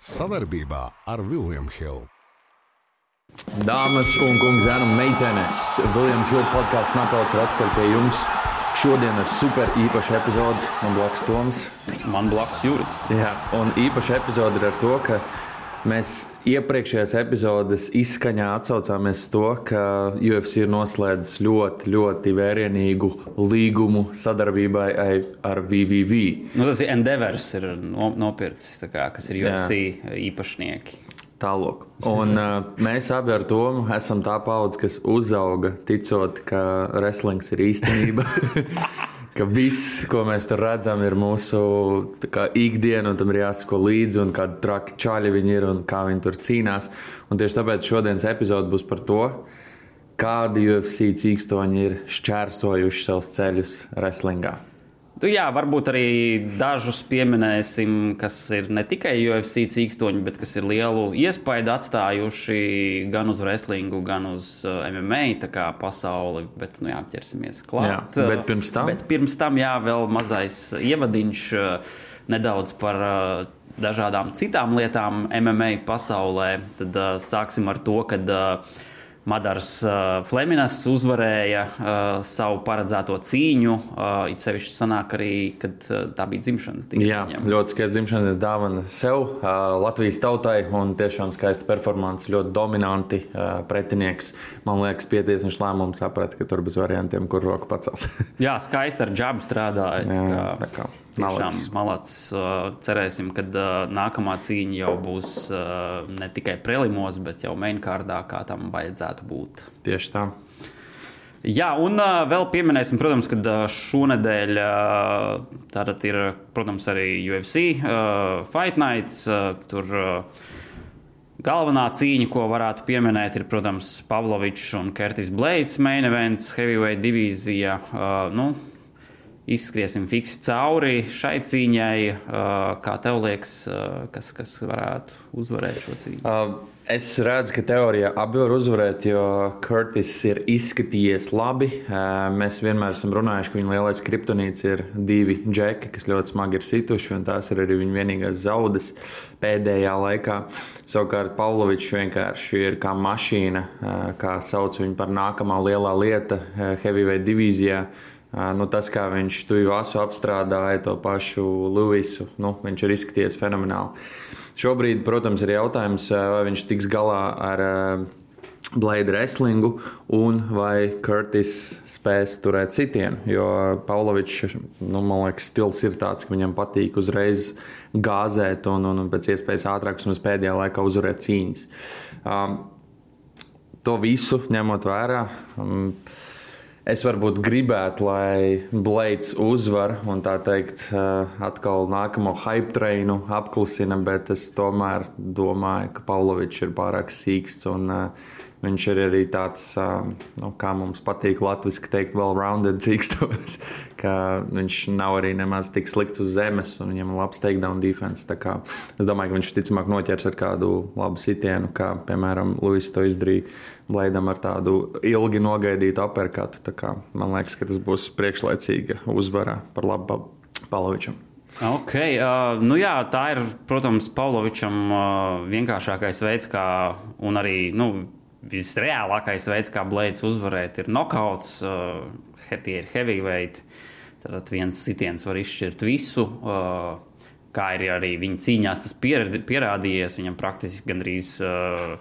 Savarbībā ar Vilniņu Hildu. Dāmas un kungi, zēna meitenes, Viljams Hilde podkāsts Nakauts ir atpakaļ pie jums. Šodien ir super īpaša epizode. Man blakus Toms. Man blakus Juris. Jā, un īpaša epizode ir ar to, ka mēs iepriekšējās epizodes izskaņā atsaucāmies to, ka UFC ir noslēdzis ļoti, ļoti vērienīgu līgumu sadarbībai ar VVV. Nu, tas ir Endeavors, ir nopircis, kā, kas ir UFC Jā. īpašnieki. Tālāk. Un, uh, mēs abi ar Tomu esam tā paudze, kas uzauga ticot, ka wrestlings ir īstenība. ka viss, ko mēs tur redzam, ir mūsu kā, ikdiena, un tam ir jāsako līdzi, un kādi traki čaļi viņi ir un kā viņi tur cīnās. Un tieši tāpēc šodienas epizode būs par to, kādi UFC cīkstoņi ir šķērsojuši savus ceļus wrestlingā. Tu, jā, varbūt arī dažus pieminēsim, kas ir ne tikai UFC cīkstoņi, bet kas ir lielu iespaidu atstājuši gan uz wrestlingu, gan uz uh, MMA pasauli. Bet, nu, jā, ķersimies klāt. Jā, bet pirms tam, bet pirms tam jā, vēl mazais ievadiņš uh, nedaudz par uh, dažādām citām lietām MMA pasaulē. Tad sāksim ar to, ka Madars uh, Fleminas uzvarēja uh, savu paredzēto cīņu. Uh, it sevišķi sanāk arī, kad uh, tā bija dzimšanas diena. Jā, viņam. ļoti skaista dzimšanas dāvana sev, uh, Latvijas tautai, un tiešām skaista performance, ļoti dominanti uh, pretinieks. Man liekas, pietiesnišs lēmums saprata, ka tur bez variantiem, kur roku pacels. Jā, skaisti ar džabu strādājot. Jā, tā kā. Tiešām malacis. Cerēsim, ka nākamā cīņa jau būs ne tikai prelimos, bet jau mainkārdā, kā tam vajadzētu būt. Tieši tā. Jā, un vēl pieminēsim, protams, ka šonadēļ tātad ir, protams, arī UFC Fight Nights. Tur galvenā cīņa, ko varētu pieminēt, ir, protams, Pavlovičs un Kertis Blades main events, heavyweight divīzija. Nu, izskriesim fiksi cauri šai cīņai. Kā tev liekas, kas, kas varētu uzvarēt šo cīņu? Es redzu, ka teorijā abi var uzvarēt, jo Kurtis ir izskatījies labi. Mēs vienmēr esam runājuši, ka viņa lielais kriptonīts ir divi džeki, kas ļoti smagi ir situši, un tās ir arī viņa vienīgās zaudas pēdējā laikā. Savukārt Pavlovičs vienkārši ir kā mašīna, kā sauc viņu par nākamā lielā lieta heavyweight divīzijā. Nu, tas, kā viņš tuvu asu apstrādāja to pašu Luisu, nu, viņš ir izskatījies fenomenāli. Šobrīd, protams, ir jautājums, vai viņš tiks galā ar Blade wrestlingu un vai Kurtis spēs turēt sitienu. Jo Pavlovičs, nu, man liekas, stils ir tāds, ka viņam patīk uzreiz gāzēt un, un, un pēc iespējas ātrāk, vismaz pēdējā laikā, uzvarēt cīņas. Um, to visu ņemot vērā. Um, Es varbūt gribētu, lai Blades uzvar un tā teikt, eh, atkal nākamo hype trainu apklusina, bet es tomēr domāju, ka Pavlovičs ir pārāk sīksts un uh, Viņš ir arī tāds, nu, kā mums patīk latviešu teikt, well-rounded cīkstos, ka viņš nav arī nemaz tik slikts uz zemes un viņam ir labs takedown defense. Es domāju, ka viņš ticamāk noķers ar kādu labu sitienu, kā piemēram Luis to izdarīja Blēdam ar tādu ilgi nogaidītu aperkatu. Man liekas, ka tas būs priekšlaicīga uzvara par labu Palovičam. Okay, uh, nu jā, tā ir, protams, Pavlovičam uh, vienkāršākais veids, kā arī nu, visreālākais veids, kā Blades uzvarēt, ir knockouts. Uh, tie ir heavyweight. Tad viens sitiens var izšķirt visu. Uh, kā ir arī viņa cīņās, tas pierādījies. Viņam praktiski gandrīz uh,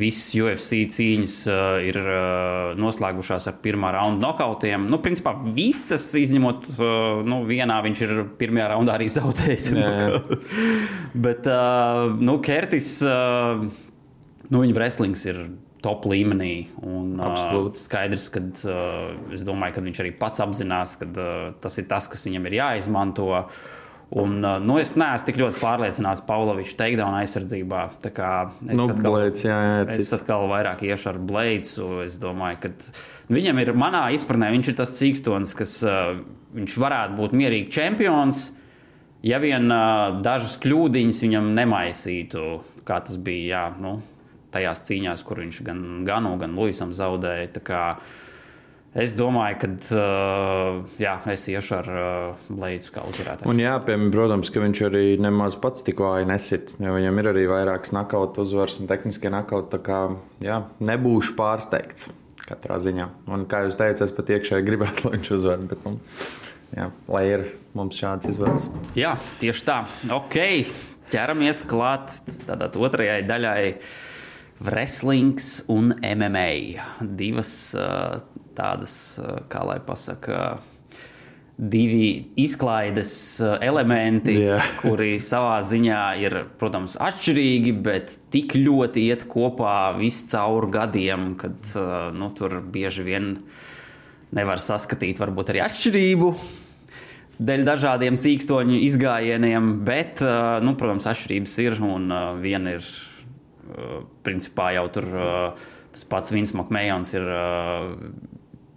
visas UFC cīņas uh, ir uh, noslēgušās ar pirmā raunda nokautiem. Nu, principā visas, izņemot uh, nu, vienā, viņš ir pirmajā raundā arī zaudējis. Bet uh, nu, Kertis. Uh, nu, viņa wrestlings ir top līmenī. Un, uh, skaidrs, ka uh, es domāju, ka viņš arī pats apzinās, ka uh, tas ir tas, kas viņam ir jāizmanto. Un, uh, nu, es neesmu tik ļoti pārliecināts Pavloviča takedown aizsardzībā. Es, nu, atkal, blades, jā, jā, es atkal vairāk iešu ar blēdu. Es domāju, ka viņam ir manā izpratnē, viņš ir tas cīkstons, kas uh, varētu būt mierīgs čempions. Ja vien uh, dažas kļūdiņas viņam nemaisītu, kā tas bija jā, nu, tajās cīņās, kur viņš gan Ganu, gan Luisam zaudēja. Es domāju, ka uh, jā, es iešu ar uh, Blaidu kā uzvarētāju. Un jāpiemina, protams, ka viņš arī nemaz pats tik vāji nesit. Viņam ir arī vairākas nakautu uzvaras un tehniskie nakauti. Tā kā jā, nebūšu pārsteigts katrā ziņā. Un, kā jūs teicāt, es pat iekšēji gribētu, lai viņš uzvarētu. Bet, nu, jā, lai ir mums šāds izvēles. Jā, tieši tā. Ok, ķeramies klāt tādā otrajai daļai. Wrestlings un MMA. Divas uh, tādas, kā lai pasakā, divi izklaides elementi, yeah. kuri savā ziņā ir, protams, atšķirīgi, bet tik ļoti iet kopā viscaur gadiem, kad nu, tur bieži vien nevar saskatīt varbūt arī atšķirību. Dēļ dažādiem cīkstoņu izgājieniem, bet, nu, protams, atšķirības ir. Un viena ir, principā, jau tur tas pats Vins Makmējons ir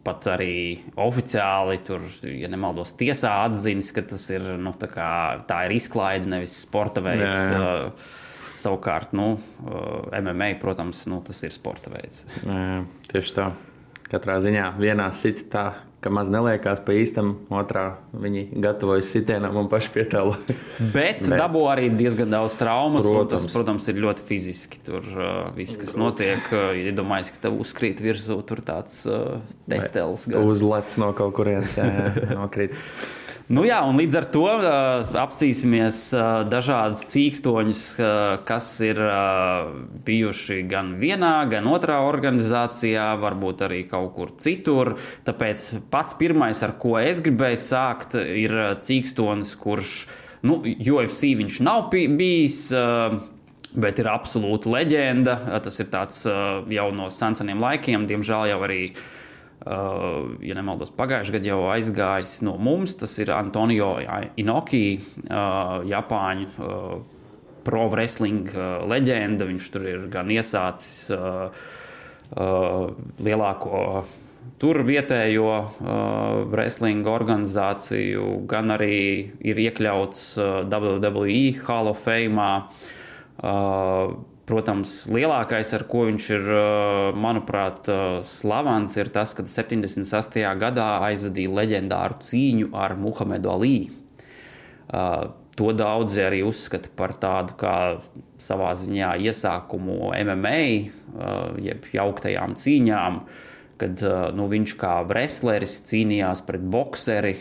pat arī oficiāli, tur, ja nemaldos, tiesā atzīst, ka tas ir, nu, tā, kā, tā ir izklaide, nevis sporta veids. Jā, jā. Savukārt, nu, MMA, protams, nu, tas ir sporta veids. Jā, tieši tā. Katrā ziņā vienā sit tā, ka maz neliekās pa īstam, otrā viņi gatavojas sitienam un paši pietālo. Bet, Bet dabū arī diezgan daudz traumas. Protams, tas, protams ir ļoti fiziski. Tur uh, viss, kas Grūts. notiek, uh, ja ka tev uzkrīt virsū tur tāds uh, teftels. Uzlec no kaut kurienes, jā, jā nokrīt. Nu jā, un līdz ar to uh, apsīsimies uh, dažādus cīkstoņus, uh, kas ir uh, bijuši gan vienā, gan otrā organizācijā, varbūt arī kaut kur citur. Tāpēc pats pirmais, ar ko es gribēju sākt, ir cīkstonis, kurš nu, UFC viņš nav bijis. Uh, Bet ir absolūta leģenda. Tas ir tāds jau no seniem laikiem, diemžēl jau arī Uh, ja nemaldos, pagājušajā gadā jau aizgājis no mums. Tas ir Antonio Inoki, uh, Japāņu uh, pro wrestling leģenda. Viņš tur ir gan iesācis lielāko tur vietējo uh, wrestling organizāciju, gan arī ir iekļauts uh, WWE Hall of Fame. Uh, Protams, lielākais, ar ko viņš ir, manuprāt, slavens, ir tas, ka 76. gadā aizvadīja leģendāru cīņu ar Muhamedu Alī. To daudzi arī uzskata par tādu kā savā ziņā iesākumu MMA, jeb jauktajām cīņām. Uh, kad nu, viņš kā wrestleris cīnījās pret boxeri.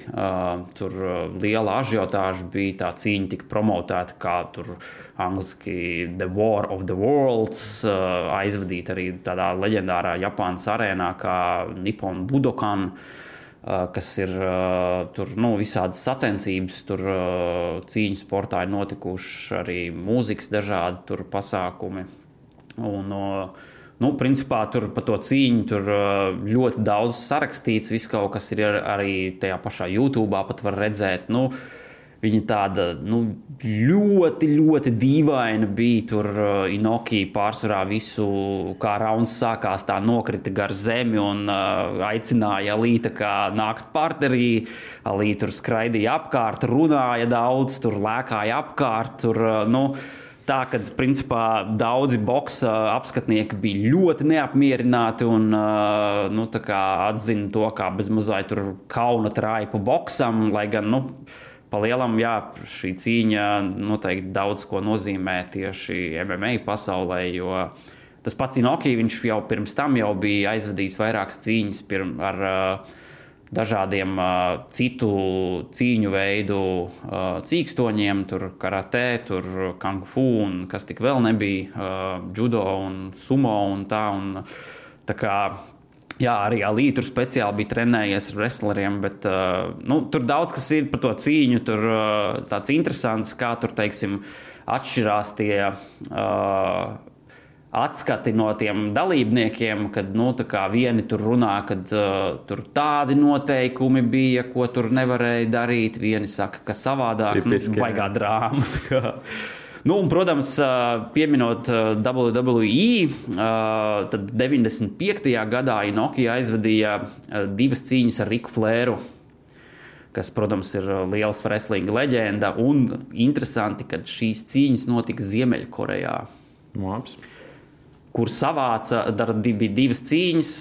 Tur liela ažiotāža bija, tā cīņa tika promotēta kā tur angliski The War of the Worlds, aizvadīta arī tādā leģendārā Japānas arēnā kā Nippon Budokan. Kas ir tur nu, visādas sacensības, tur cīņu sportā ir notikuši arī mūzikas, dažādi pasākumi. Un, uh, Nu, principā tur par to cīņu tur ļoti daudz sarakstīts. Viss kaut kas ir arī tajā pašā YouTube, pat var redzēt. Nu, Viņa tāda nu, ļoti, ļoti dīvaina bija. Tur uh, Inoki pārsvarā visu, kā rauns sākās, tā nokrita gar zemi un uh, aicināja Alīta nākt partnerī. Alīta tur skraidīja apkārt, runāja daudz, tur lēkāja apkārt. Tur, uh, nu, Tā ka principā daudzi boxa apskatnieki bija ļoti neapmierināti un nu, atzina to kā bezmazliet kauna pa boxam, lai gan. Nu, Pa lielam, jā, šī cīņa noteikti daudz ko nozīmē tieši MMA pasaulē, jo tas pats Inoki, viņš jau pirms tam jau bija aizvadījis vairākas cīņas pirm, ar uh, dažādiem uh, citu cīņu veidu uh, cīkstoņiem, tur karatē, tur kung fu un kas tik vēl nebija, uh, judo un sumo un tā. Un, tā kā, Jā, arī Alīja tur speciāli bija trenējies ar wrestleriem, bet uh, nu, tur daudz kas ir par to cīņu. Tur uh, tāds interesants, kā tur, teiksim, atšķirās tie uh, atskati no tiem dalībniekiem, kad nu, vieni tur runā, ka uh, tur tādi noteikumi bija, ko tur nevarēja darīt. Vieni saka, ka savādāk, Tipiski, nu, baigā drāma. Nu, un, protams, pieminot WWE, tad 95. gadā Inokija aizvadīja divas cīņas ar Riku Flēru kas, protams, ir liels wrestling leģenda. Un interesanti, ka šīs cīņas notika Ziemeļkorejā. Labs. Kur savāca, dar, bija divas cīņas,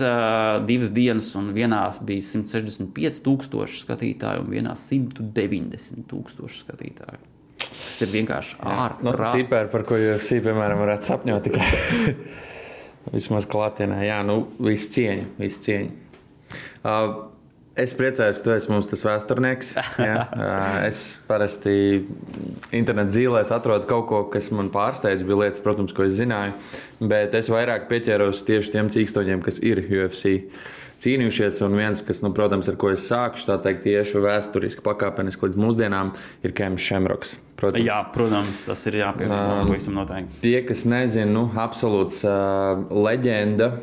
divas dienas, un vienā bija 165,000 skatītāju, un vienā 190,000 skatītāju. Tas ir vienkārši ārprāts. Nu, cipari, par ko UFC, piemēram, varētu sapņot tikai vismaz klātienē. Jā, nu, viss cieņa, viss cieņa. Uh, Es priecājos, ka tu esi mums tas vēsturnieks. Ja? Es parasti internetā dzīvēs atrodu kaut ko, kas man pārsteidz. Bija lietas, protams, ko es zināju, bet es vairāk pieķēros tieši tiem cīkstoņiem, kas ir UFC cīnījušies. Un viens, kas, nu, protams, ar ko es sāku, tā teikt, tieši vēsturiski pakāpeniski līdz mūsdienām, ir Kems Šemroks. Protams. Jā, protams, tas ir jāpieņem. Um, tie, kas nezina, nu, absolūts uh, leģenda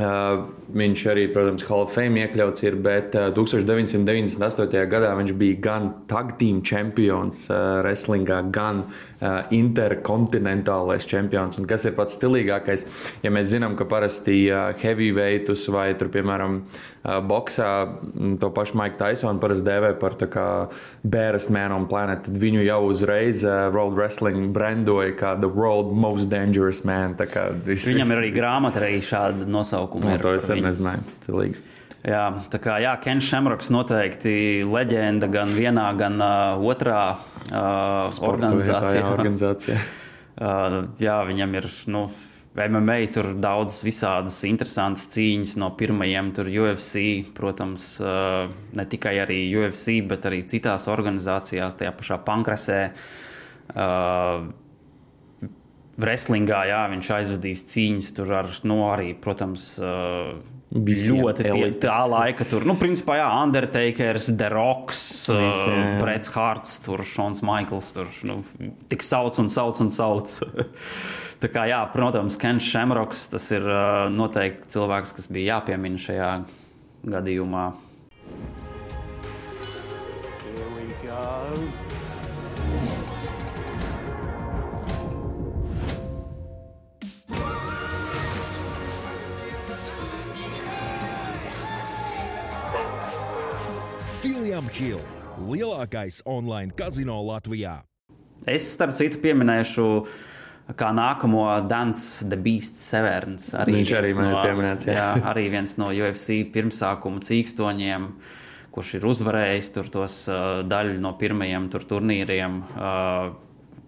Uh, viņš arī, protams, Hall of Fame iekļauts ir, bet uh, 1998. gadā viņš bija gan tag team čempions uh, wrestlingā, gan uh, interkontinentālais čempions. Un kas ir pats stilīgākais, ja mēs zinām, ka parasti uh, heavyweightus vai, tur, piemēram, boxā to pašu Maiku Tysonu parasti dēvē par bērnu man on planet, tad viņu jau uzreiz uh, World Wrestling brandoja kā The World Most Dangerous Man. Vis, Viņam ir arī grāmata arī šāda nosaukumā nosaukumu. No, to es arī nezināju. Tilīgi. Jā, tā kā jā, Kens Šemroks noteikti leģenda gan vienā, gan uh, otrā uh, organizācijā. Jā, organizācijā. uh, jā, viņam ir. Nu, MMA tur daudz visādas interesantas cīņas no pirmajiem, tur UFC, protams, uh, ne tikai arī UFC, bet arī citās organizācijās, tajā pašā pankresē. Uh, Wrestlingā jā, viņš aizvadīs cīņas tur ar, nu, arī, protams, uh, Visiem ļoti tie, tā laika tur, nu, principā, jā, Undertakers, The Rocks, Visi, uh, Hārts, tur Šons Maikls, tur, nu, tik sauc un sauc un sauc. tā kā, jā, protams, Kens Šemroks, tas ir uh, noteikti cilvēks, kas bija jāpiemina šajā gadījumā. William Hill, lielākais online kazino Latvijā. Es starp citu pieminēšu kā nākamo Dance the Beast Severns. Arī Viņš arī man no, ir pieminēts. Jā. jā, arī viens no UFC pirmsākuma cīkstoņiem, kurš ir uzvarējis tur tos uh, daļu no pirmajiem tur turnīriem, uh,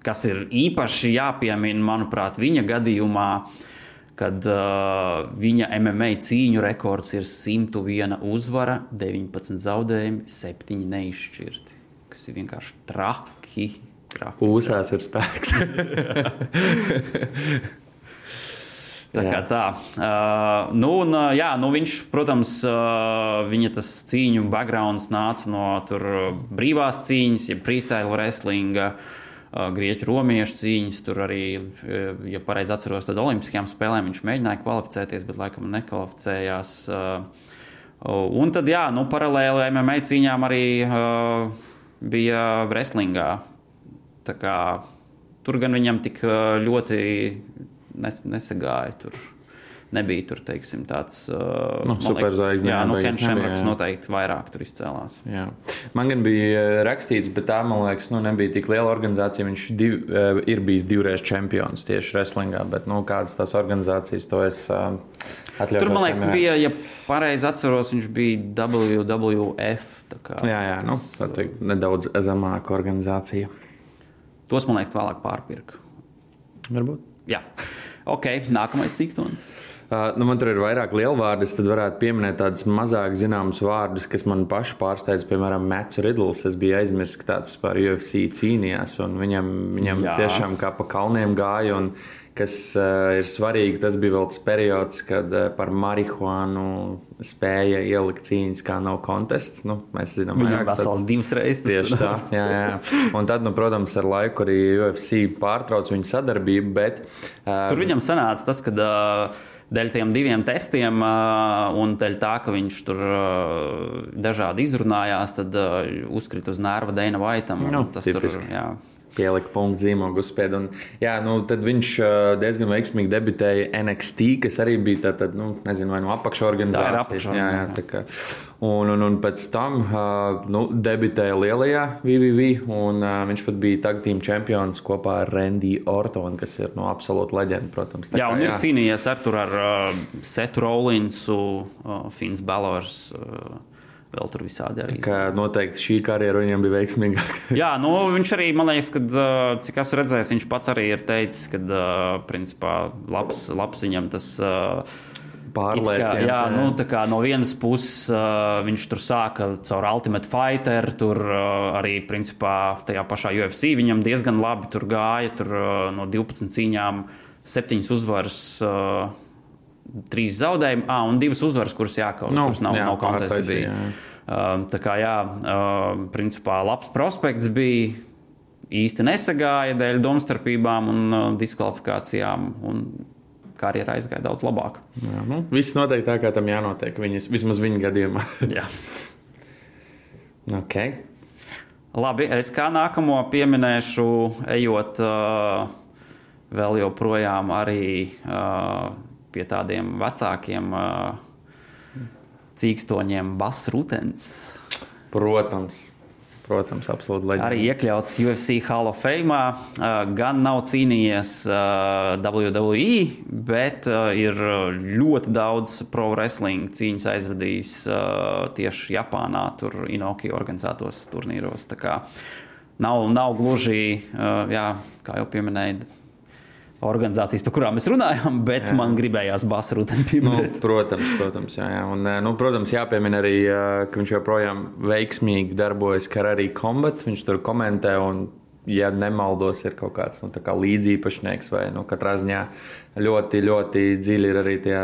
kas ir īpaši jāpiemina, manuprāt, viņa gadījumā. Uh, kad uh, viņa MMA cīņu rekords ir 101 uzvara, 19 zaudējumi, 7 neizšķirti. Tas ir vienkārši traki. traki Uzsācis ir spēks. Tā kā tā. Uh, nu, un, jā, nu viņš, protams, uh, viņa tas cīņu backgrounds nāca no tur brīvās cīņas, ja freestyle wrestlinga. Uh, grieķu romiešu cīņas. Tur arī, ja pareizi atceros, tad Olimpiskajām spēlēm viņš mēģināja kvalificēties, bet laikam nekvalificējās. Un tad, jā, nu, paralēli MMA cīņām arī bija wrestlingā. Kā, tur gan viņam tik ļoti nes, nesagāja. Tur nebija tur, teiksim, tāds uh, nu, superzvaigznes. Jā, nu, Kens Šemraks noteikti vairāk tur izcēlās. Jā. Man gan bija uh, rakstīts, bet tā, man liekas, nu, nebija tik liela organizācija. Viņš div, uh, ir bijis divreiz čempions tieši wrestlingā, bet, nu, kādas tās organizācijas to es uh, atļauju. Tur, man liekas, bija, ja pareizi atceros, viņš bija WWF. Jā, jā, nu, tā teikt, nedaudz zemāka organizācija. Tos, man liekas, vēlāk pārpirka. Varbūt. Jā. Ok, nākamais cīkstons. Nu, man tur ir vairāk lielu vārdu, tad varētu pieminēt tādus mazāk zināmus vārdus, kas man pašu pārsteidz. Piemēram, Mets Ridls. Es biju aizmirsis, ka tāds par UFC cīnījās, un viņam, viņam Jā. tiešām kā pa kalniem gāja. Un, kas uh, ir svarīgi, tas bija vēl tas periods, kad uh, par marihuānu spēja ielikt cīņas kā no kontests. Nu, mēs zinām, ka tas ir vesels divas reizes. Tieši tā, jā, jā. Un tad, nu, protams, ar laiku arī UFC pārtrauc viņa sadarbību. Bet, uh, Tur viņam sanāca tas, ka. Uh, dēļ tiem diviem testiem un dēļ tā, ka viņš tur dažādi izrunājās, tad uzkrita uz nerva Dēna Vaitam. Nu, tas tipiski. tur, jā. pielika punktu zīmogu uzspēdu. Un, jā, nu, tad viņš diezgan veiksmīgi debitēja NXT, kas arī bija tā, tad, nu, nezinu, vai no apakšorganizācijas. apakšorganizācija. Jā, jā, tā kā, un, un, un pēc tam uh, nu, debitēja lielajā VVV, un uh, viņš pat bija tag team čempions kopā ar Randy Ortonu, kas ir no absolūta leģenda, protams. Tā Jā, kā, un ir cīnījies ar, ar uh, Setu Rollinsu, uh, Fins Balors. Uh, vēl tur visādi arī. Ka noteikti šī karjera viņam bija veiksmīgāka. Jā, nu, viņš arī, man liekas, kad, cik esmu redzējis, viņš pats arī ir teicis, ka, principā, labs, labs viņam tas. Uh, Pārliecināts. Jā, jā. Nu, tā kā no vienas puses uh, viņš tur sāka caur Ultimate Fighter, tur uh, arī principā tajā pašā UFC viņam diezgan labi tur gāja. Tur uh, no 12 cīņām, 7 uzvaras. Uh, Trīs zaudējumi, ah, un divas uzvaras, kuras jākaut, Nu, kuras nav, jā, nav kontesta. Uh, tā kā, jā, uh, principā labs prospekts bija. Īsti nesagāja dēļ domstarpībām un uh, diskvalifikācijām. Un karjerā aizgāja daudz labāk. Jā, nu, viss notiek tā, kā tam jānotiek. Viņas, vismaz viņa gadījumā. Jā. okay. Labi, es kā nākamo pieminēšu, ejot uh, vēl joprojām arī uh, pie tādiem vecākiem uh, cīkstoņiem, Basrutens. Protams. Protams, absolūti leģenda. Arī iekļauts UFC Hall of Fame. Gan nav cīnījies WWE, bet ir ļoti daudz pro wrestling cīņas aizvadījis tieši Japānā, tur Inoki organizētos turnīros. Nav, nav gluži, jā, kā jau pieminēju, organizācijas, par kurām mēs runājam, bet jā. man gribējās basrūteni Nu, pieminēt. protams, protams, jā, jā. Un, nu, protams, jāpiemina arī, ā, ka viņš joprojām veiksmīgi darbojas Kararī Combat. Viņš tur komentē, un, ja nemaldos, ir kaut kāds nu, kā līdziepašnieks vai nu, katrā ziņā ļoti, ļoti dziļi ir arī tie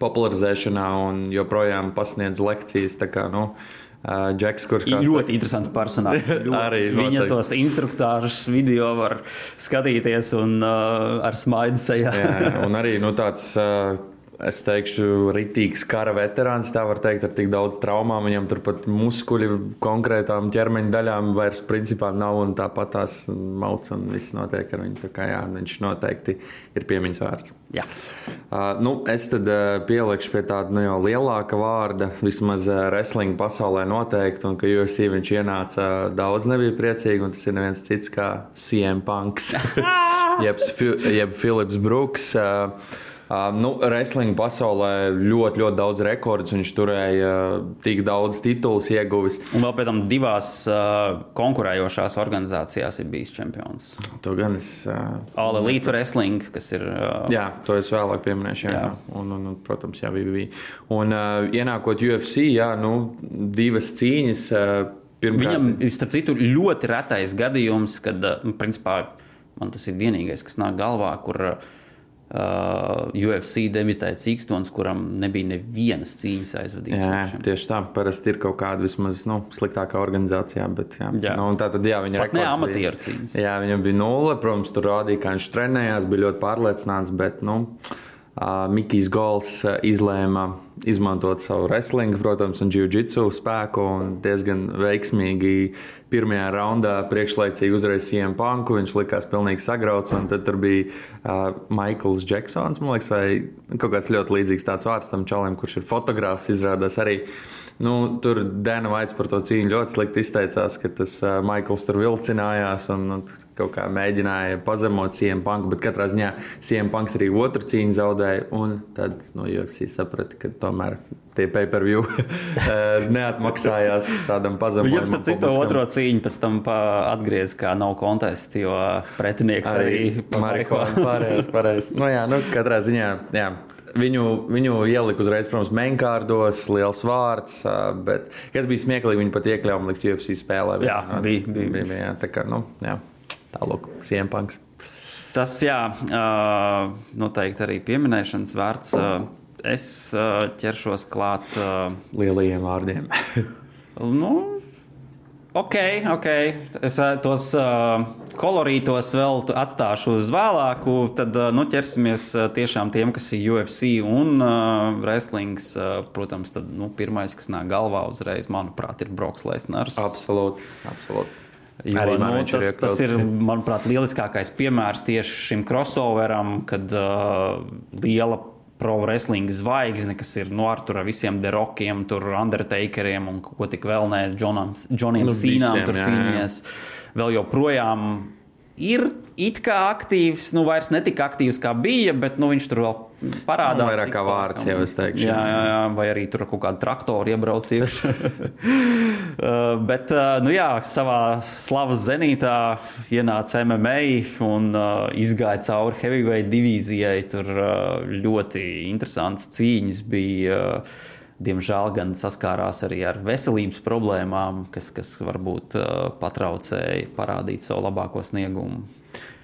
popularizēšanā un joprojām pasniedz lekcijas. Kā, nu, Džeks, kurš kā Ļoti interesants personāžs. Viņa tos instruktārus video var skatīties un uh, ar smaidu sejā. Jā, un arī nu, tāds, ā, es teikšu, rītīgs kara veterāns, tā var teikt, ar tik daudz traumām. Viņam turpat muskuļi konkrētām ķermeņa daļām vairs principā nav, un tāpat tās mauts un viss notiek ar viņu. Tā kā jā, viņš noteikti ir piemiņas vērts. Jā. Uh, nu, es tad uh, pielikšu pie tāda nu, jau lielāka vārda, vismaz uh, wrestling pasaulē noteikti, un ka UFC viņš ienāca uh, daudz nebija priecīgi, un tas ir neviens cits kā CM Punks, jeb, jeb Philips Brooks. Uh, Uh, nu, wrestling pasaulē ļoti, ļoti daudz rekordus. Viņš turēja tik daudz titulus, ieguvis. Un vēl pēc tam divās uh, konkurējošās organizācijās ir bijis čempions. To gan es. Uh, All Elite Wrestling, kas ir. Uh, Jā, to es vēlāk pieminēšu. Jā, Jā. Un, un, un, protams, jā, bija. Un uh, ienākot UFC, jā, nu, divas cīņas. Uh, pirmkārt, Viņam ir starp citu ļoti retais gadījums, kad principā, man tas ir vienīgais, kas nāk galvā, kur uh, UFC debitēja Cīkstons, kuram nebija nevienas cīņas aizvadītas. Jā, šim. tieši tā. Parasti ir kaut kāda vismaz nu, sliktākā organizācijā. Bet, jā. Jā. Nu, tā tad, jā, viņa rekords bija- amatieru cīņas. Jā, viņam bija nulle. Protams, tur rādīja, ka viņš trenējās, bija ļoti pārliecināts. Bet, nu, uh, Mikls Gols uh, izlēma izmantot savu wrestling, protams, un jiu-jitsu spēku. Un diezgan veiksmīgi pirmajā raundā priekšlaicīgi uzreiz CM Punku. Viņš likās pilnīgi sagrauts. Tad bija uh, Maikls Džeksons, liekas, vai kaut kāds ļoti līdzīgs tāds vārds tam čalim, kurš ir fotogrāfs, izrādās arī. Nu, tur Dēna Vaits par to cīņu ļoti slikti izteicās, ka tas uh, Maikls tur vilcinājās un, un kaut kā mēģināja pazemot Punk, bet katrā ziņā Punks arī otru cīņu zaudēja. Un tad no UFC saprata, ka tomēr tie pay-per-view eh, neatmaksājās tādam pazemojumam. Viņam starp citu otro cīņu pēc tam atgriezās kā nav kontests, jo pretinieks arī, arī marihuānu. Pareizi, pareizi. Nu, jā, nu, katrā ziņā. Jā. Viņu, viņu ielika uzreiz, protams, mainkārdos, liels vārds, ā, bet kas bija smieklīgi, viņi pat iekļāva līdz UFC spēlē. Jā, bija, bija. bija, bija jā, tā kā, nu, jā, tālāk, Siempanks. Tas, jā, noteikti arī pieminēšanas vērts. Es ķeršos klāt. Lielajiem vārdiem. Nu, ok, ok. Es tos kolorītos vēl atstāšu uz vēlāku. Tad nu, ķersimies tiešām tiem, kas ir UFC un wrestlings. Protams, tad nu, pirmais, kas nāk galvā uzreiz, manuprāt, ir Broks Lesners. absolūti, absolūti. Jo, Arī nu, viņš ir tas, tas ir, manuprāt, lieliskākais piemērs tieši šim crossoveram, kad uh, liela pro wrestling zvaigzne, kas ir no Artura visiem derokiem, Undertakeriem un ko tik vēl ne, Džonam, Džoniem Nu, Sīnām tur cīnījies. Vēl joprojām ir it kā aktīvs, nu vairs ne tik aktīvs kā bija, bet nu, viņš tur vēl parādās. Nu, vairāk kā vārds jau, es teikšu. Jā, jā, jā, vai arī tur kaut kādu traktoru iebrauc iekšā. Uh, bet, uh, nu jā, savā slavas zenītā ienāca MMA un uh, izgāja cauri heavyweight divīzijai. Tur uh, ļoti interesants cīņas bija. Diemžēl gan saskārās arī ar veselības problēmām, kas, kas varbūt uh, patraucēja parādīt savu labāko sniegumu.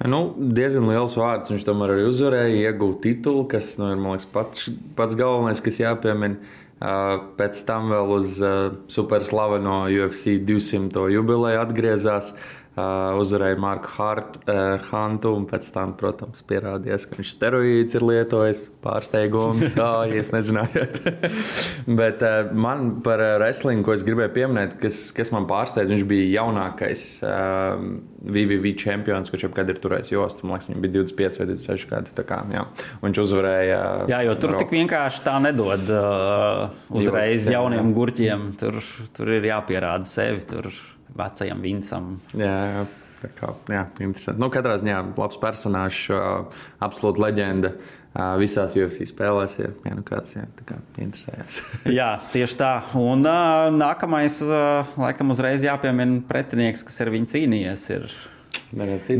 Nu, diezgan liels vārds. Viņš tomēr arī uzvarēja, ieguva titulu, kas nu, ir liekas, pats, pats galvenais, kas jāpiemina. Uh, pēc tam vēl uz uh, superslaveno UFC 200. jubileju atgriezās. Uh, uzvarēja Marku Hart, uh, Hantu, un pēc tam, protams, pierādījās, ka viņš steroīdus ir lietojis. Pārsteigums, ah, ja es nezināju. Bet uh, man par uh, wrestlingu, ko es gribēju pieminēt, kas, kas man pārsteidz, viņš bija jaunākais uh, VVV čempions, kurš jebkad ir turējis jostu. Man liekas, viņam bija 25 vai 26 gadi. Kā, jā. Viņš uzvarēja. Jā, jo tur Ro- tik vienkārši tā nedod uh, uzreiz jauniem gurķiem. Tur, tur ir jāpierāda sevi, tur vecajam Vincam. Jā, jā. Tā kā, jā, interesanti. Nu, katrā ziņā labs personāžs, uh, absolūta leģenda. Uh, visās UFC spēlēs ir ja, nu kāds, tā kā interesējas. Jā, tieši tā. Un uh, nākamais, uh, laikam, uzreiz jāpiemina pretinieks, kas ar viņu cīnījies. Ir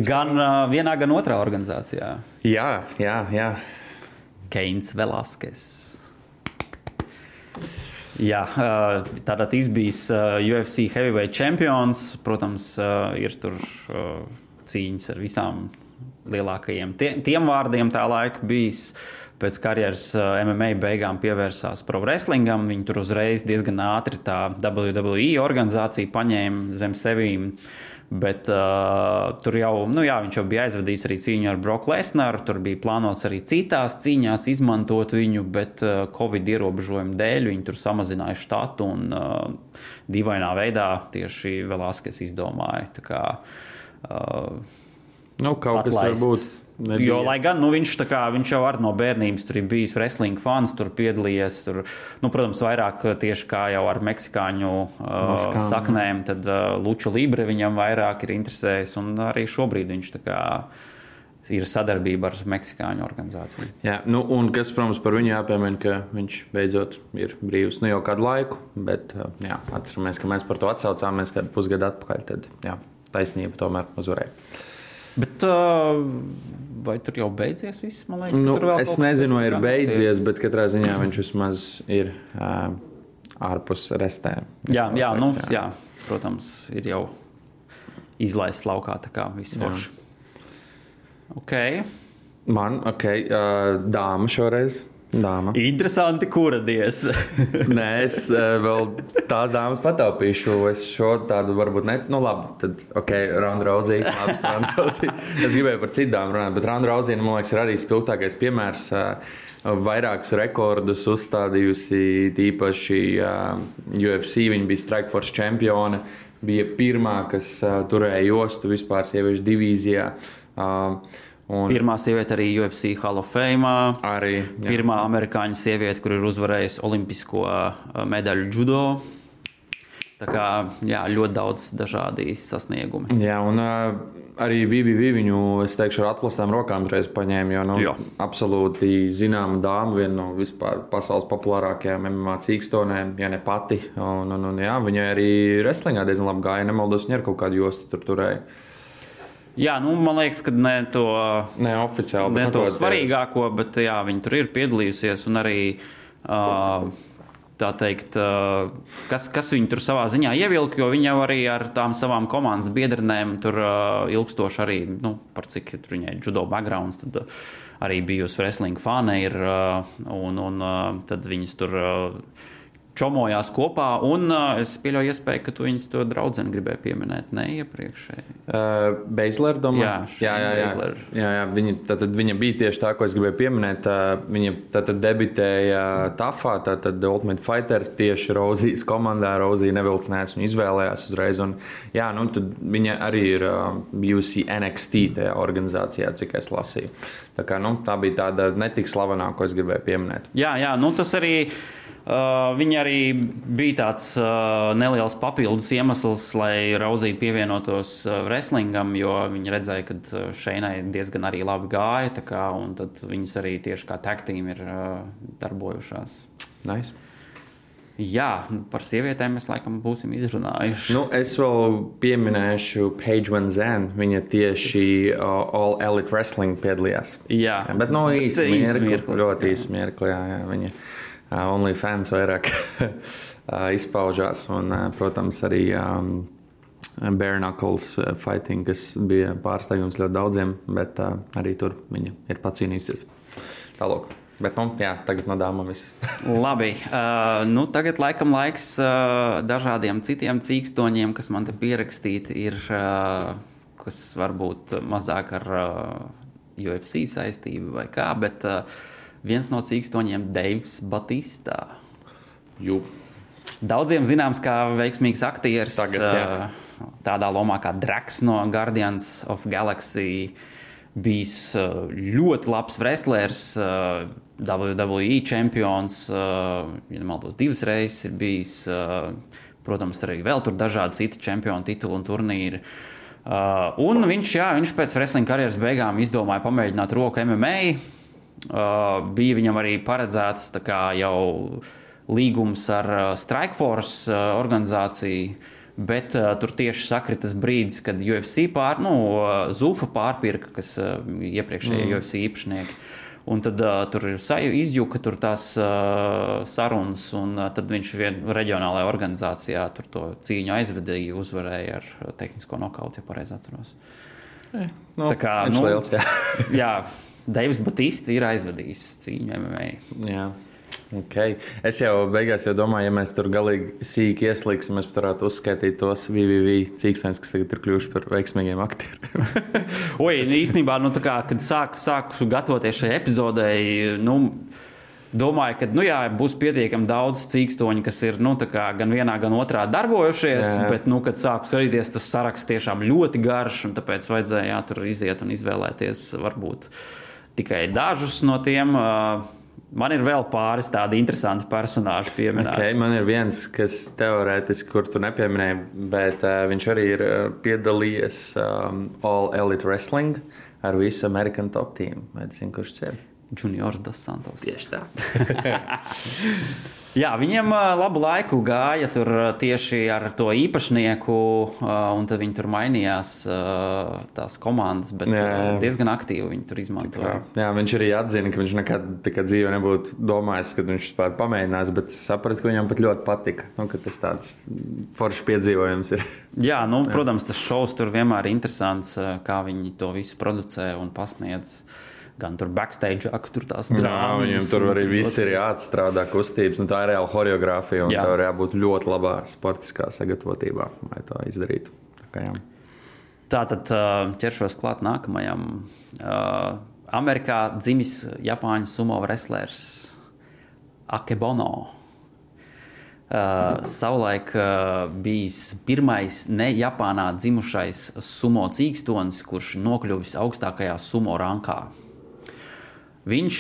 gan uh, vienā, gan otrā organizācijā. Jā, jā, jā. Keins Velaskes. Jā, tātad izbijis UFC heavyweight čempions. Protams, ir tur cīņas ar visām lielākajiem tie, tiem vārdiem tā laika bijis. Pēc karjeras MMA beigām pievērsās pro wrestlingam. Viņi tur uzreiz diezgan ātri tā WWE organizācija paņēma zem sevīm. Bet uh, tur jau, nu jā, viņš jau bija aizvadījis arī cīņu ar Broku Lesnaru. Tur bija plānots arī citās cīņās izmantot viņu, bet uh, Covid ierobežojumu dēļ viņi tur samazināja štatu un uh, dīvainā veidā tieši Velaskes izdomāja. tā Kā, uh, Nu, kaut kas atlaist. varbūt. Nebija. Jo, lai gan nu, viņš, kā, viņš jau no bērnības tur bijis wrestling fans, tur piedalījies. Tur, nu, protams, vairāk tieši kā jau ar meksikāņu uh, saknēm, tad uh, Luču Libre viņam vairāk ir interesējis. Un arī šobrīd viņš kā, ir sadarbība ar meksikāņu organizāciju. Jā, nu, un kas, protams, par viņu jāpiemina, ka viņš beidzot ir brīvs nu, jau kādu laiku. Bet uh, jā, atceramies, ka mēs par to atsaucāmies kādu pusgadu atpakaļ. Tad jā, taisnība tomēr uzvarēja. Bet uh, vai tur jau beidzies viss? Man liekas, ka Nu, es nezinu, vai ir beidzies, bet katrā ziņā viņš vismaz ir uh, ārpus restēm. Jā, jā, nu, jā, protams, ir jau izlaists laukā, tā kā viss forši. Okay. Man, ok, uh, dāma šoreiz. Dāma. Interesanti, kura dies. Nē, es uh, vēl tās dāmas pataupīšu. Es šo tādu varbūt ne. Nu, labi, tad, ok, Ronda Rozija. Es gribēju par citām runāt, bet Ronda Rozija, man liekas, ir arī spilgtākais piemērs. Uh, Vairākus rekordus uzstādījusi tīpaši uh, UFC. Viņa bija Strikeforce čempione. Bija pirmā, kas uh, turēja jostu vispār sieviešu divīzijā. Uh, un Pirmā sieviete arī UFC Hall of Fame. arī jā. Pirmā amerikāņu sieviete, kur ir uzvarējusi olimpisko medaļu judo. Tā kā jā, ļoti daudz dažādi sasniegumi. Jā, un uh, arī VVV viņu, es teikšu, ar atklātām rokām reiz paņēma. Jo, nu, Jā. absolūti zināma dāma, viena no vispār pasaules populārākajām MMA cīkstonēm, ja ne pati. Un, un, un, jā, viņai arī wrestlingā diezgan labi gāja. Nemaldos, viņa ar kaut kādu jostu tur turēja. Jā, nu, man liekas, ka ne to, Ne oficiāli, ne to svarīgāko, bet jā, viņi tur ir piedalījusies un arī. Uh, Tā teikt, uh, kas, kas viņu tur savā ziņā ievilka, jo viņi jau arī ar tām savām komandas biedrenēm tur uh, ilgstoši arī, nu, par cik viņai judo backgrounds, tad uh, arī bijusi wrestling fane ir, un, un tad viņas tur uh, čomojās kopā. Un uh, es pieļauju, iespēju, ka tu viņas to draugu gribēji pieminēt, ne iepriekšēji. Uh, Beislera domā, Jā, jā, jā, jā. Jā, jā. Viņa, tātad, viņa bija tieši tā, ko es gribēju pieminēt. Uh, Viņa tātad debitēja TAFā, tātad Ultimate Fighter tieši Rozijas komandā. Rozija nevilcinājās un izvēlējās uzreiz. Un, jā, nu, tad viņa arī ir uh, bijusi NXT tajā organizācijā, cik es lasīju. Tā, kā, nu, tā bija tāda netik slavenā, ko es gribēju pieminēt. Jā, jā nu tas arī. Uh, viņa arī bija tāds uh, neliels papildus iemesls, lai Rauzija pievienotos uh, wrestlingam, jo viņa redzēja, ka uh, Šeinai diezgan arī labi gāja. Kā, un tad viņas arī tieši kā taktīm ir uh, darbojušās. Nice. Jā, par sievietēm mēs laikam būsim izrunājuši. Nu, es vēl pieminēšu Paige Van Zan. Viņa tieši uh, All Elite Wrestling piedalījās. Jā, Jā, bet no Bet īsa mirkli, ļoti īsa mirkli. Jā, jā, viņa uh, OnlyFans vairāk uh, izpaužās. Un, uh, protams, arī um, Bare Knuckles uh, fighting, kas bija pārsteigums ļoti daudziem, bet uh, arī tur viņa ir pacīnījusies. Tālāk. Bet, nu, jā, tagad no dāmām viss. Labi, uh, nu tagad laikam laiks uh, dažādiem citiem cīkstoņiem, kas man te pierakstīti, ir, uh, kas varbūt mazāk ar uh, UFC saistību vai kā, bet uh, viens no cīkstoņiem - Deivs Batistā. Jū. Daudziem zināms, kā veiksmīgs aktieris. Tagad, jā. tādā lomā kā Draks no Guardians of Galaxy. Bijis ļoti labs wrestlers, WWE čempions, ja nemaldos, divas reizes ir bijis. Protams, arī vēl tur dažādi citi čempionu tituli un turnīri. Uh, un viņš, jā, viņš pēc wrestling karjeras beigām izdomāja pamēģināt roku MMA. Uh, bija viņam arī paredzēts jau līgums ar uh, Strikeforce uh, organizāciju, bet uh, tur tieši sakritas brīdis, kad UFC pār, nu, Zufa pārpirka, kas uh, iepriekšējie mm. UFC īpašnieki. Un tad uh, tur ir izjuka tur tās uh, sarunas, un uh, tad viņš vienā reģionālajā organizācijā tur to cīņu aizvedīja, uzvarēja ar tehnisko nokautu, ja pareizi atceros. Nu, Tā kā, viņš nu, liels, jā. Jā, Deivs Batista ir aizvedījis cīņu MMA. Jā. Okay. Es jau beigās jau domāju, ja mēs tur galīgi sīki ieslīgsim, mēs varētu uzskaitīt tos VVV cīkstēns, kas tagad ir kļuvuši par veiksmīgiem aktieriem. Oi, nu, īstenībā, nu, kā, kad sāku, sāku gatavoties šai epizodei, nu, domāju, ka nu, jā, būs pietiekami daudz cīkstoņu, kas ir nu, kā gan vienā, gan otrā darbojušies. Jā. Bet, nu, kad sāku skatīties, tas saraksts tiešām ļoti garš, un tāpēc vajadzēja jā, tur iziet un izvēlēties varbūt tikai dažus no tiem. Man ir vēl pāris tādi interesanti personāļi pieminēti. Okay, man ir viens, kas teorētiski, kur tu nepieminēji, bet uh, viņš arī ir uh, piedalījies um, All Elite Wrestling ar visu American Top Team. Vai zini, kurš ir? Juniors dos Santos. Tieši tā. Jā, viņiem labu laiku gāja tur tieši ar to īpašnieku, un tad viņi tur mainījās tās komandas, bet Jā, jā, diezgan aktīvi viņi tur izmantoja. Jā, viņš arī atzina, ka viņš nekad dzīvē nebūtu domājis, ka viņš vispār pamēģinās, bet sapratu, ka viņam pat ļoti patika. Nu, tas tāds foršs piedzīvojums ir. Jā, nu, protams, tas šovs tur vienmēr ir interesants, kā viņi to visu producē un pasniedz. Gan tur backstage, ak, tur tās Jā, drāmas. viņam tur un arī viss ir jāatstrādā kustības, un tā ir reāla choreogrāfija. Jā. Tā ir jābūt ļoti labā sportiskā sagatavotībā, lai to izdarītu. Tā jā. Tā tad ķeršos klāt nākamajam. Amerikā dzimis Japāņu sumo wrestlers Akebono. Uh, savulaik uh, bijis pirmais ne Japānā dzimušais sumo cīkstonis, kurš nokļuvis augstākajā sumo rankā. Viņš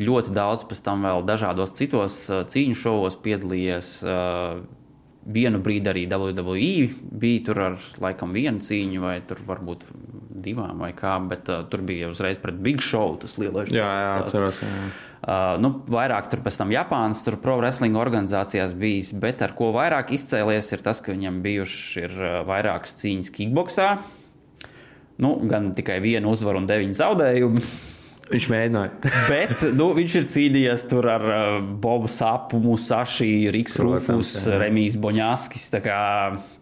ļoti daudz pēc tam vēl dažādos citos cīņu šovos piedalījies. Vienu brīdi arī WWE bija tur ar laikam vienu cīņu, vai tur varbūt divām, vai kā, bet uh, tur bija uzreiz pret Big Show. Tas lielais Jā, jā, tāds. atceros. Jā. Uh, nu, vairāk tur pēc tam Japānas, tur pro wrestling organizācijās bijis, bet ar ko vairāk izcēlies ir tas, ka viņam bijuši ir vairākas cīņas kickboxā. Nu, gan tikai viena uzvara un deviņi zaudējumi. Viņš mēģināja. Bet nu, viņš ir cīnījies tur ar uh, Bobu Sapu, Musaši, Rufus, jā. Remijs Boņāskis. tā Kā,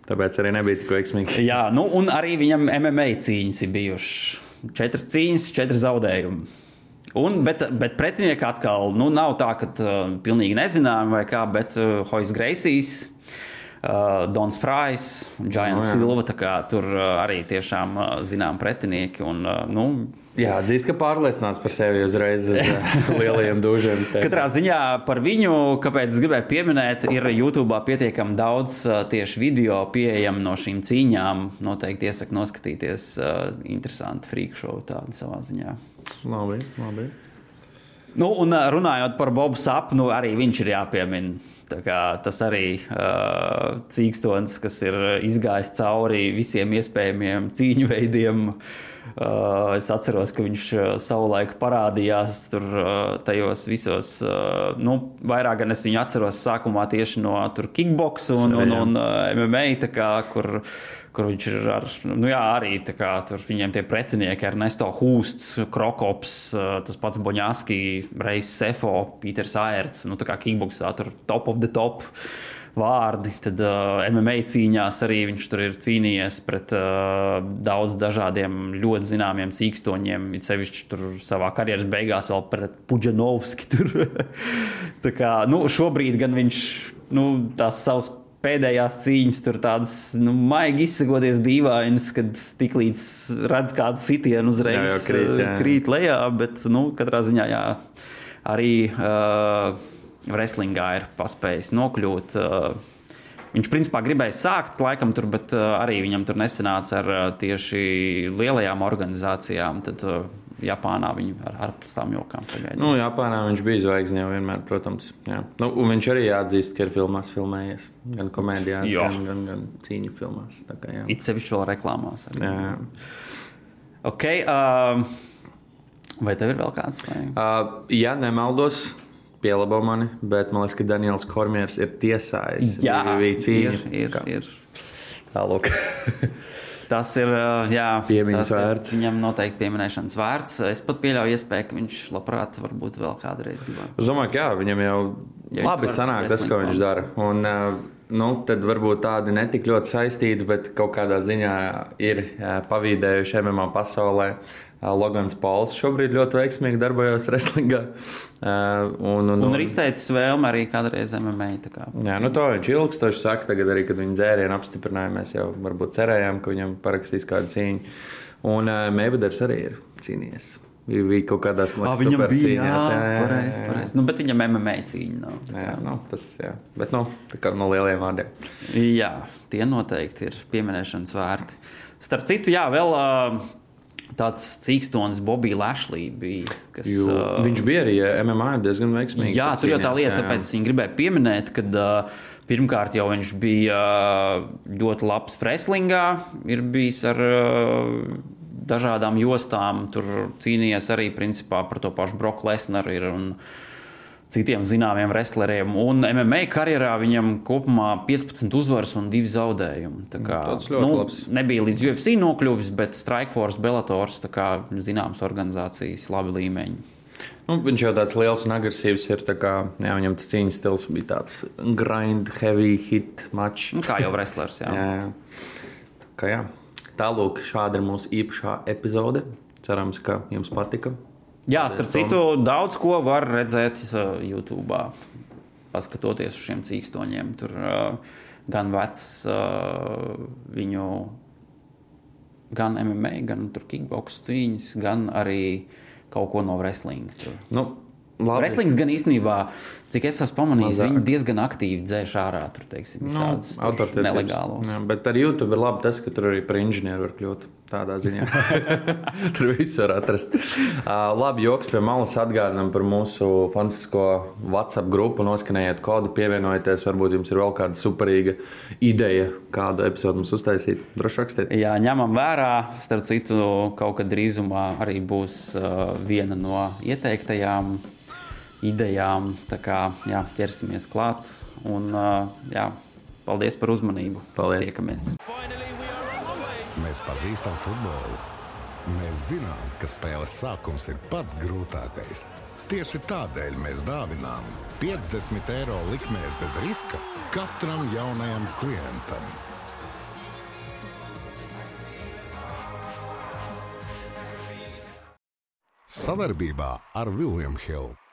Tāpēc arī nebija tik veiksmīgi. jā, nu, un arī viņam MMA cīņas ir bijušas. Četras cīņas, četri zaudējumi. Un, bet, bet pretinieki atkal nu, nav tā, ka uh, pilnīgi nezinām vai kā, bet uh, Hojas Greisīs. Uh, Dons Frājs, Giants Nu, jā. Silva. Tur uh, arī tiešām uh, zinām pretinieki. Un, uh, nu, Jā, atzīst, ka pārliecināts par sevi uzreiz uz uh, lielajiem dūžiem. Katrā ziņā par viņu, kāpēc es gribēju pieminēt, ir YouTube pietiekami daudz uh, tieši video pieejami no šīm cīņām. Noteikti iesaku noskatīties. Uh, interesanti freak show tādu savā ziņā. Labi, labi. Nu, un runājot par Bobu Sapnu, arī viņš ir jāpiemina. Tas arī uh, cīkstons, kas ir izgājis cauri visiem iespējamiem cīņu veidiem. Uh, es atceros, ka viņš uh, savulaik parādījās tur uh, tajos visos, uh, nu, vairāk gan es viņu atceros sākumā tieši no tur kickbox un, un, Savējām. un uh, MMA, kā, kur, kur viņš ir ar, nu jā, arī tā kā tur viņiem tie pretinieki ar Nesto Hūsts, Krokops, uh, tas pats Boņāski, Reis Sefo, Pīters Aerts, nu tā kā kickboxā tur top of the top vārdi. Tad uh, MMA cīņās arī viņš tur ir cīnījies pret uh, daudz dažādiem ļoti zināmiem cīkstoņiem. It sevišķi tur savā karjeras beigās vēl pret Puģanovski. Kā, nu, šobrīd gan viņš nu, tās savas pēdējās cīņas tur tādas nu, maigi izsakoties dīvainas, kad tiklīdz redz kādu sitienu uzreiz Jā, jau krīt, jā. krīt lejā, bet nu, katrā ziņā jā, arī uh, wrestlingā ir paspējis nokļūt. Uh, viņš principā gribēja sākt laikam tur, bet uh, arī viņam tur nesanāca ar uh, tieši lielajām organizācijām. Tad Japānā viņu ar, ar tām jokām sagaidīja. Nu, Japānā viņš bija zvaigzne jau vienmēr, protams. Jā. Nu, un viņš arī jāatzīst, ka ir filmās filmējies. Gan komēdijās, Jā. gan, gan, gan cīņu filmās. Tā kā, jā. It sevišķi vēl reklāmās. Arī. Jā. Okay, uh, vai tev ir vēl kāds? Vai? Uh, ja nemaldos, pielabo mani, bet man liekas, ka Daniels Kormieris ir tiesājis. Jā, bija cīņa. ir, ir, ir. Tālāk. Tas ir Piemiņas tas ir vērts. Viņam noteikti pieminēšanas vērts. Es pat pieļauju iespēju, ka viņš labprāt varbūt vēl kādreiz gribētu. Es domāju, ka jā, viņam jau Ja labi sanāk tas, ko viņš dara. Un, nu, tad varbūt tādi netik ļoti saistīti, bet kaut kādā ziņā ir pavīdējuši MMA pasaulē. Uh, Logans Pauls šobrīd ļoti veiksmīgi darbojas wrestlingā. Uh, un, un, Un ir izteicis vēlmi arī kādreiz MMA. tā kā. Jā, nu to viņš ilgstoši saka. Tagad arī, kad viņa dzērienu apstiprināja, mēs jau varbūt cerējām, ka viņam parakstīs kādu cīņu. Un uh, Mēveders arī ir cīnījies. Bija, bija kaut mazās viņam bija supercīņās, jā, pareizi, jā. pareizi. Nu, bet viņam MMA cīņa nav. tā Jā, nu, tas jā. Bet nu, no lieliem vārdiem. Jā, tie noteikti ir pieminēšanas vērti. Starp citu, jā, vēl uh, tāds cīkstonis Bobija Lashley bija. Kas, Jo, uh, viņš bija arī eh, MMA diezgan veiksmīgs. Jā, tur jau tā lieta, jā, jā. tāpēc viņi gribēja pieminēt, ka uh, pirmkārt jau viņš bija uh, ļoti labs wrestlingā, ir bijis ar uh, dažādām jostām, tur cīnījies arī principā par to pašu Broku Lesnaru ir un citiem zināmiem wrestleriem. Un MMA karjerā viņam kopumā 15 uzvaras un 2 zaudējumi. Tā kā, tāds ļoti labs. Nebija līdz UFC nokļuvis, bet Strikeforce, Bellators, tā kā zināmas organizācijas, labi līmeņi. Nu, viņš jau tāds liels un agresīvs ir. Kā, jā, viņam tas cīņas stils bija tāds grind, heavy hit match. Nu, kā jau wrestlers, jā. Jā, jā. Tā kā jā. Tālūk, šāda ir mūsu īpašā epizode. Cerams, ka jums patika. Jā, starp citu, daudz ko var redzēt uh, YouTube. Paskatoties uz šiem cīkstoņiem, tur uh, gan vecs uh, viņu, gan MMA, gan kickbox cīņas, gan arī kaut ko no wrestling. Tur. Nu. Wrestlings gan īstenībā, cik es esmu pamanījis, Mazāk. viņi diezgan aktīvi dzēš ārā tur, teiksim, visādus Nu, tur nelegālos. Jā, bet ar YouTube ir labi tas, ka tur arī par inženieru var kļūt. Tādā ziņā tur viss var atrast. Uh, labi, joks pie malas atgādinām par mūsu fantastisko WhatsApp grupu. Noskanējiet kodu, pievienojieties. Varbūt jums ir vēl kāda superīga ideja, kādu epizodu mums uztaisīt. Droši rakstiet. Jā, ņemam vērā. Starp citu, kaut kad drīzumā arī būs uh, viena no ieteiktajām idejām. Tā kā jā, ķersimies klāt. Un, jā, paldies par uzmanību. Paldies. Tiekamies. Mēs pazīstam futbolu. Mēs zinām, ka spēles sākums ir pats grūtākais. Tieši tādēļ mēs dāvinām 50 eiro likmēs bez riska katram jaunajam klientam. Savarbībā ar Vilnius Hilu.